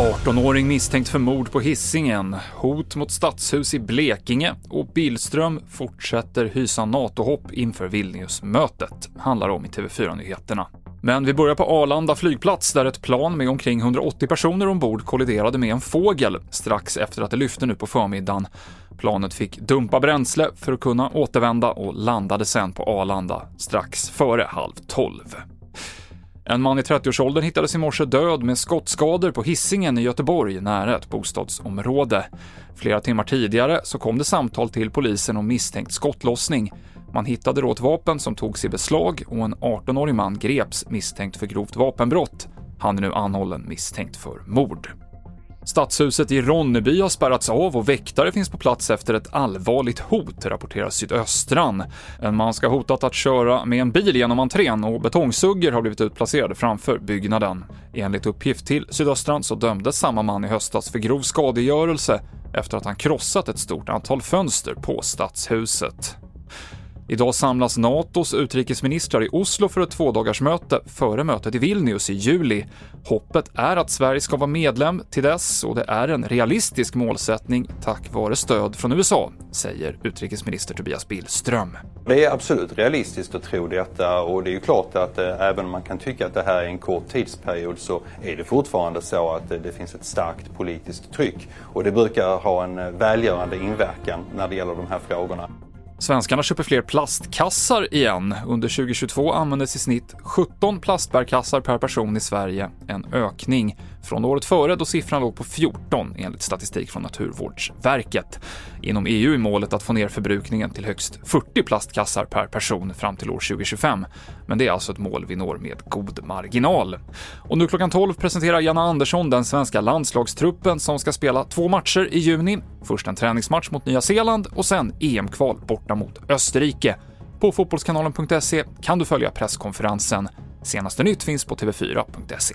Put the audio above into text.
18-åring misstänkt för mord på hissingen, hot mot stadshus i Blekinge och Billström fortsätter hysa NATO-hopp inför Vilnius-mötet, handlar om i TV4-nyheterna. Men vi börjar på Arlanda flygplats där ett plan med omkring 180 personer ombord kolliderade med en fågel strax efter att det lyfte nu på förmiddagen. Planet fick dumpa bränsle för att kunna återvända och landade sen på Arlanda strax före halv tolv. En man i 30-årsåldern hittades i morse död med skottskador på hissingen i Göteborg nära ett bostadsområde. Flera timmar tidigare så kom det samtal till polisen om misstänkt skottlossning. Man hittade då ett vapen som togs i beslag och en 18-årig man greps misstänkt för grovt vapenbrott. Han är nu anhållen misstänkt för mord. Stadshuset i Ronneby har spärrats av och väktare finns på plats efter ett allvarligt hot, rapporterar Sydöstran. En man ska ha hotat att köra med en bil genom entrén och betongsuggor har blivit utplacerade framför byggnaden. Enligt uppgift till Sydöstran så dömdes samma man i höstas för grov skadegörelse efter att han krossat ett stort antal fönster på Stadshuset. Idag samlas NATOs utrikesministrar i Oslo för ett tvådagarsmöte före mötet i Vilnius i juli. Hoppet är att Sverige ska vara medlem till dess och det är en realistisk målsättning tack vare stöd från USA, säger utrikesminister Tobias Billström. Det är absolut realistiskt att tro detta och det är ju klart att eh, även om man kan tycka att det här är en kort tidsperiod så är det fortfarande så att eh, det finns ett starkt politiskt tryck och det brukar ha en eh, välgörande inverkan när det gäller de här frågorna. Svenskarna köper fler plastkassar igen. Under 2022 användes i snitt 17 plastbärkassar per person i Sverige, en ökning från året före då siffran låg på 14 enligt statistik från Naturvårdsverket. Inom EU är målet att få ner förbrukningen till högst 40 plastkassar per person fram till år 2025, men det är alltså ett mål vi når med god marginal. Och nu klockan 12 presenterar Janna Andersson den svenska landslagstruppen som ska spela två matcher i juni. Först en träningsmatch mot Nya Zeeland och sen EM-kval borta mot Österrike. På fotbollskanalen.se kan du följa presskonferensen. Senaste nytt finns på tv4.se.